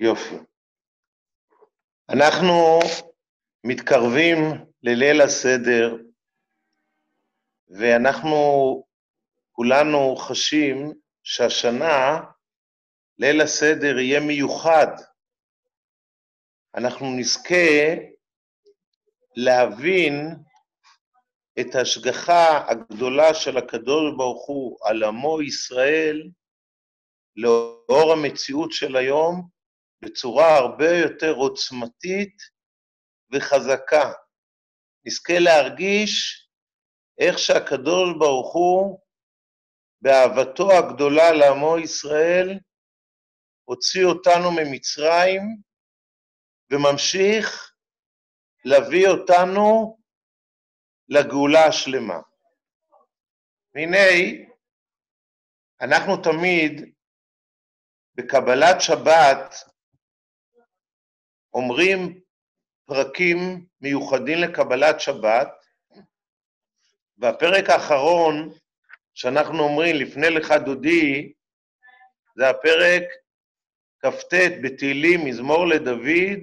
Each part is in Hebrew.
יופי. אנחנו מתקרבים לליל הסדר, ואנחנו כולנו חשים שהשנה ליל הסדר יהיה מיוחד. אנחנו נזכה להבין את ההשגחה הגדולה של הקדוש ברוך הוא על עמו ישראל לאור המציאות של היום בצורה הרבה יותר עוצמתית וחזקה. נזכה להרגיש איך שהקדוש ברוך הוא, באהבתו הגדולה לעמו ישראל, הוציא אותנו ממצרים וממשיך להביא אותנו לגאולה השלמה. והנה, אנחנו תמיד בקבלת שבת אומרים פרקים מיוחדים לקבלת שבת, והפרק האחרון שאנחנו אומרים לפני לך דודי, זה הפרק כ"ט בתהילים, מזמור לדוד,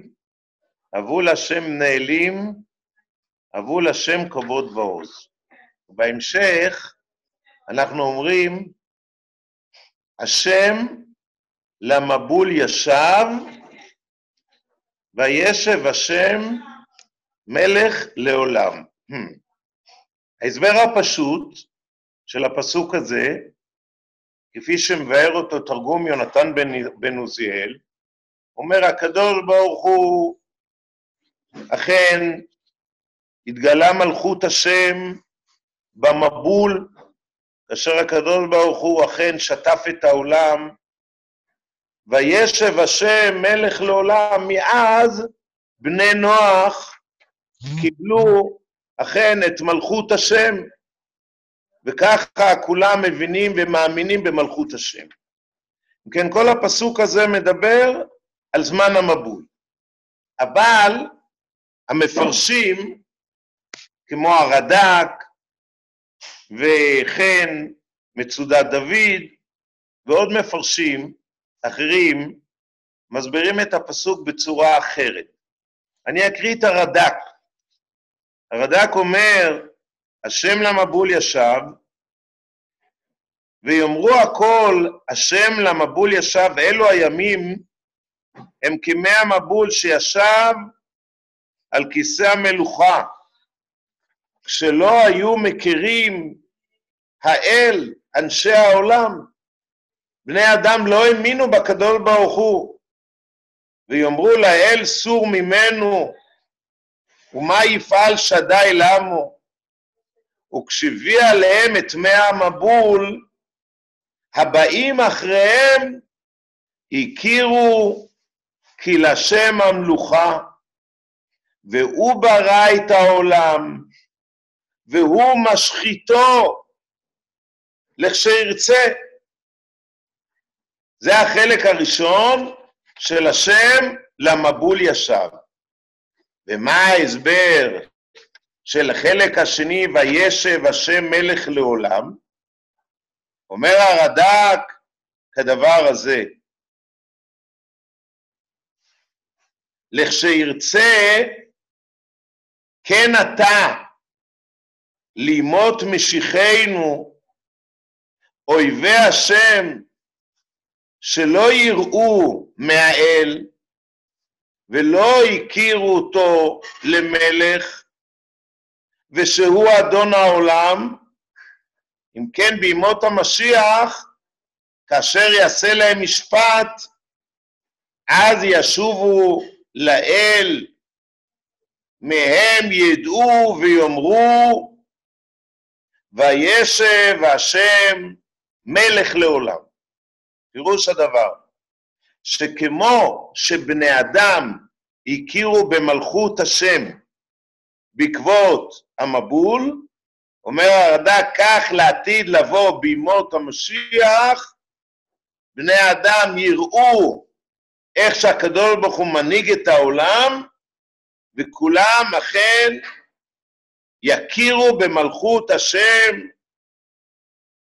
אבו להשם נעלים, אבו להשם כבוד ועוז. בהמשך אנחנו אומרים, השם למבול ישב, וישב השם מלך לעולם. ההסבר הפשוט של הפסוק הזה, כפי שמבאר אותו תרגום יונתן בן, בן עוזיאל, אומר הקדוש ברוך הוא, אכן התגלה מלכות השם במבול, כאשר הקדוש ברוך הוא אכן שטף את העולם, וישב השם מלך לעולם, מאז בני נוח קיבלו אכן את מלכות השם, וככה כולם מבינים ומאמינים במלכות השם. אם כן, כל הפסוק הזה מדבר על זמן המבול. אבל המפרשים, כמו הרד"ק, וכן מצודת דוד, ועוד מפרשים אחרים, מסבירים את הפסוק בצורה אחרת. אני אקריא את הרד"ק. הרד"ק אומר, השם למבול ישב, ויאמרו הכל, השם למבול ישב, אלו הימים הם כמי המבול שישב על כיסא המלוכה, כשלא היו מכירים האל, אנשי העולם. בני אדם לא האמינו בקדוש ברוך הוא, ויאמרו לאל סור ממנו, ומה יפעל שדי למו? וכשהביא עליהם את מי המבול, הבאים אחריהם הכירו כי לשם המלוכה, והוא ברא את העולם, והוא משחיתו לכשירצה. זה החלק הראשון של השם למבול ישב. ומה ההסבר של החלק השני, וישב השם מלך לעולם? אומר הרד"ק כדבר הזה, לכשירצה כן אתה לימות משיחנו אויבי השם שלא יראו מהאל ולא הכירו אותו למלך ושהוא אדון העולם, אם כן בימות המשיח, כאשר יעשה להם משפט, אז ישובו לאל, מהם ידעו ויאמרו, וישב השם מלך לעולם. פירוש הדבר, שכמו שבני אדם הכירו במלכות השם בעקבות המבול, אומר הרד"ק, כך לעתיד לבוא בימות המשיח, בני אדם יראו איך שהקדוש ברוך הוא מנהיג את העולם, וכולם אכן יכירו במלכות השם,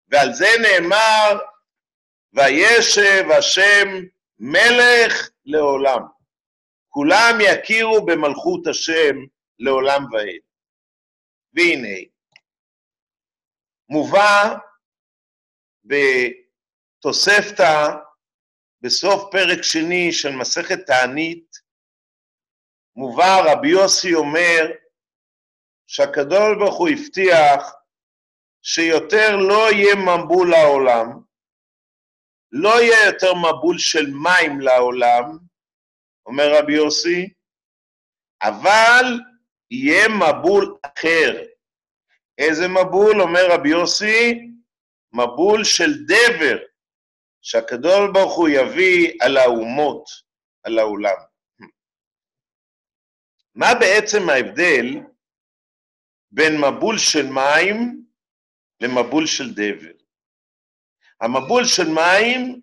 ועל זה נאמר, וישב השם מלך לעולם. כולם יכירו במלכות השם לעולם ועד. והנה, מובא בתוספתא, בסוף פרק שני של מסכת תענית, מובא רבי יוסי אומר שהקדוש ברוך הוא הבטיח שיותר לא יהיה מבול לעולם, לא יהיה יותר מבול של מים לעולם, אומר רבי יוסי, אבל יהיה מבול אחר. איזה מבול? אומר רבי יוסי, מבול של דבר, שהקדוש ברוך הוא יביא על האומות, על העולם. מה בעצם ההבדל בין מבול של מים למבול של דבר? המבול של מים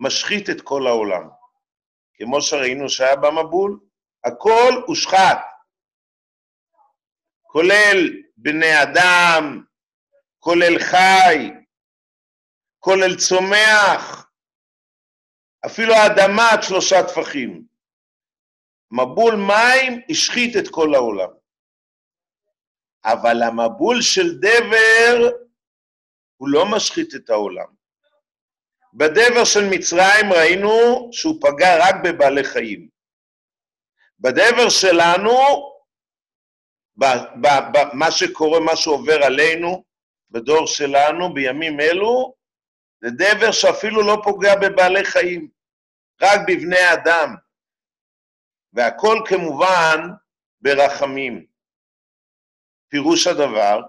משחית את כל העולם. כמו שראינו שהיה במבול, הכל הושחת, כולל בני אדם, כולל חי, כולל צומח, אפילו האדמה עד שלושה טפחים. מבול מים השחית את כל העולם. אבל המבול של דבר הוא לא משחית את העולם. בדבר של מצרים ראינו שהוא פגע רק בבעלי חיים. בדבר שלנו, מה שקורה, מה שעובר עלינו, בדור שלנו, בימים אלו, זה דבר שאפילו לא פוגע בבעלי חיים, רק בבני אדם. והכל כמובן ברחמים. פירוש הדבר,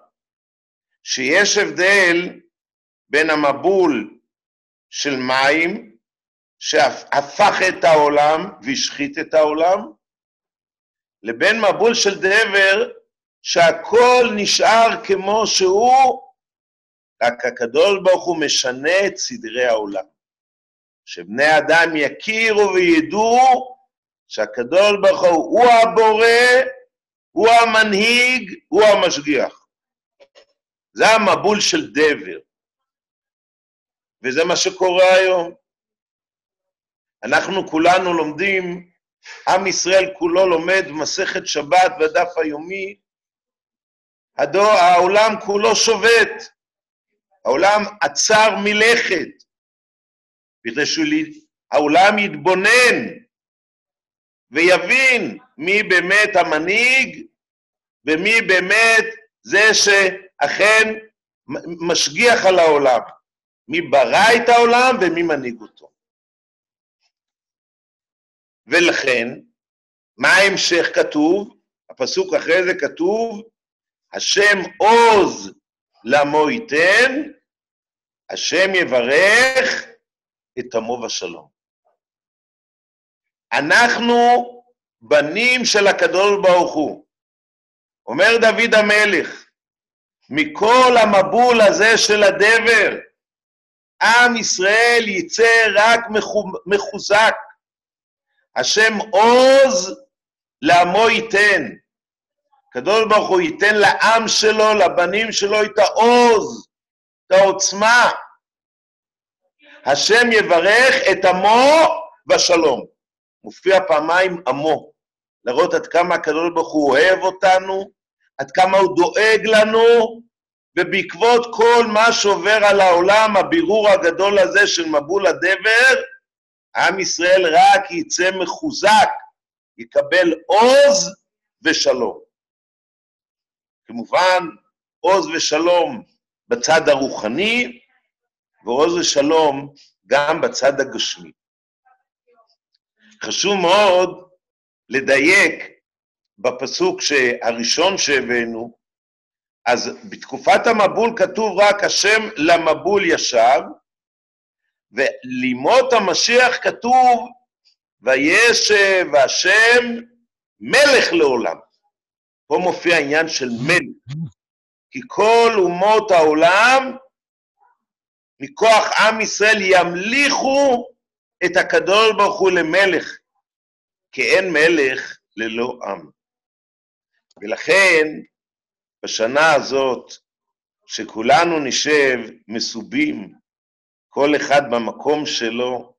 שיש הבדל בין המבול של מים, שהפך את העולם והשחית את העולם, לבין מבול של דבר, שהכל נשאר כמו שהוא, רק הקדוש ברוך הוא משנה את סדרי העולם. שבני אדם יכירו וידעו שהקדוש ברוך הוא הוא הבורא, הוא המנהיג, הוא המשגיח. זה המבול של דבר. וזה מה שקורה היום. אנחנו כולנו לומדים, עם ישראל כולו לומד מסכת שבת בדף היומי, הדור, העולם כולו שובת, העולם עצר מלכת, בכדי שהעולם יתבונן ויבין מי באמת המנהיג ומי באמת זה שאכן משגיח על העולם. מי ברא את העולם ומי מנהיג אותו. ולכן, מה ההמשך כתוב? הפסוק אחרי זה כתוב, השם עוז למו ייתן, השם יברך את עמו בשלום. אנחנו בנים של הקדוש ברוך הוא. אומר דוד המלך, מכל המבול הזה של הדבר, עם ישראל יצא רק מחוזק. השם עוז לעמו ייתן. הקדוש ברוך הוא ייתן לעם שלו, לבנים שלו, את העוז, את העוצמה. השם יברך את עמו בשלום. מופיע פעמיים עמו, להראות עד כמה הקדוש ברוך הוא אוהב אותנו, עד כמה הוא דואג לנו, ובעקבות כל מה שעובר על העולם, הבירור הגדול הזה של מבול הדבר, עם ישראל רק יצא מחוזק, יקבל עוז ושלום. כמובן, עוז ושלום בצד הרוחני, ועוז ושלום גם בצד הגשמי. חשוב מאוד לדייק בפסוק הראשון שהבאנו, אז בתקופת המבול כתוב רק השם למבול ישב, ולימות המשיח כתוב וישב השם מלך לעולם. פה מופיע העניין של מלך, כי כל אומות העולם מכוח עם ישראל ימליכו את הקדוש ברוך הוא למלך, כי אין מלך ללא עם. ולכן, בשנה הזאת, שכולנו נשב מסובים, כל אחד במקום שלו,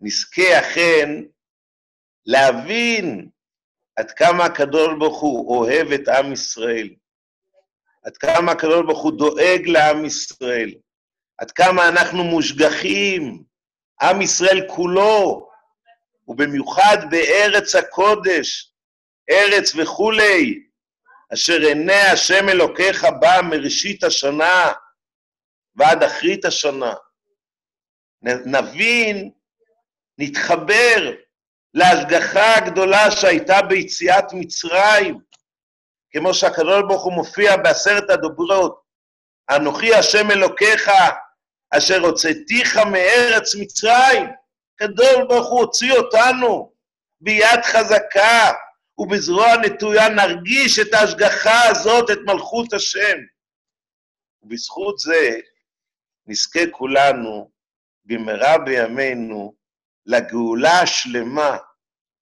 נזכה אכן להבין עד כמה הקדוש ברוך הוא אוהב את עם ישראל, עד כמה הקדוש ברוך הוא דואג לעם ישראל, עד כמה אנחנו מושגחים, עם ישראל כולו, ובמיוחד בארץ הקודש, ארץ וכולי, אשר עיני השם אלוקיך בא מראשית השנה ועד אחרית השנה. נבין, נתחבר להשגחה הגדולה שהייתה ביציאת מצרים, כמו שהקדוש ברוך הוא מופיע בעשרת הדוברות, אנוכי השם אלוקיך, אשר הוצאתיך מארץ מצרים. הקדוש ברוך הוא הוציא אותנו ביד חזקה, ובזרוע נטויה נרגיש את ההשגחה הזאת, את מלכות השם. ובזכות זה נזכה כולנו במהרה בימינו לגאולה השלמה,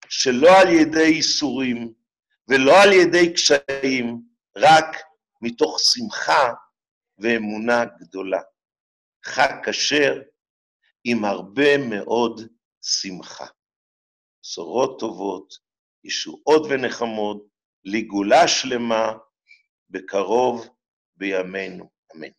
שלא על ידי ייסורים ולא על ידי קשיים, רק מתוך שמחה ואמונה גדולה. חג כשר עם הרבה מאוד שמחה. בשורות טובות, ישועות ונחמות, לגאולה שלמה בקרוב בימינו. אמן.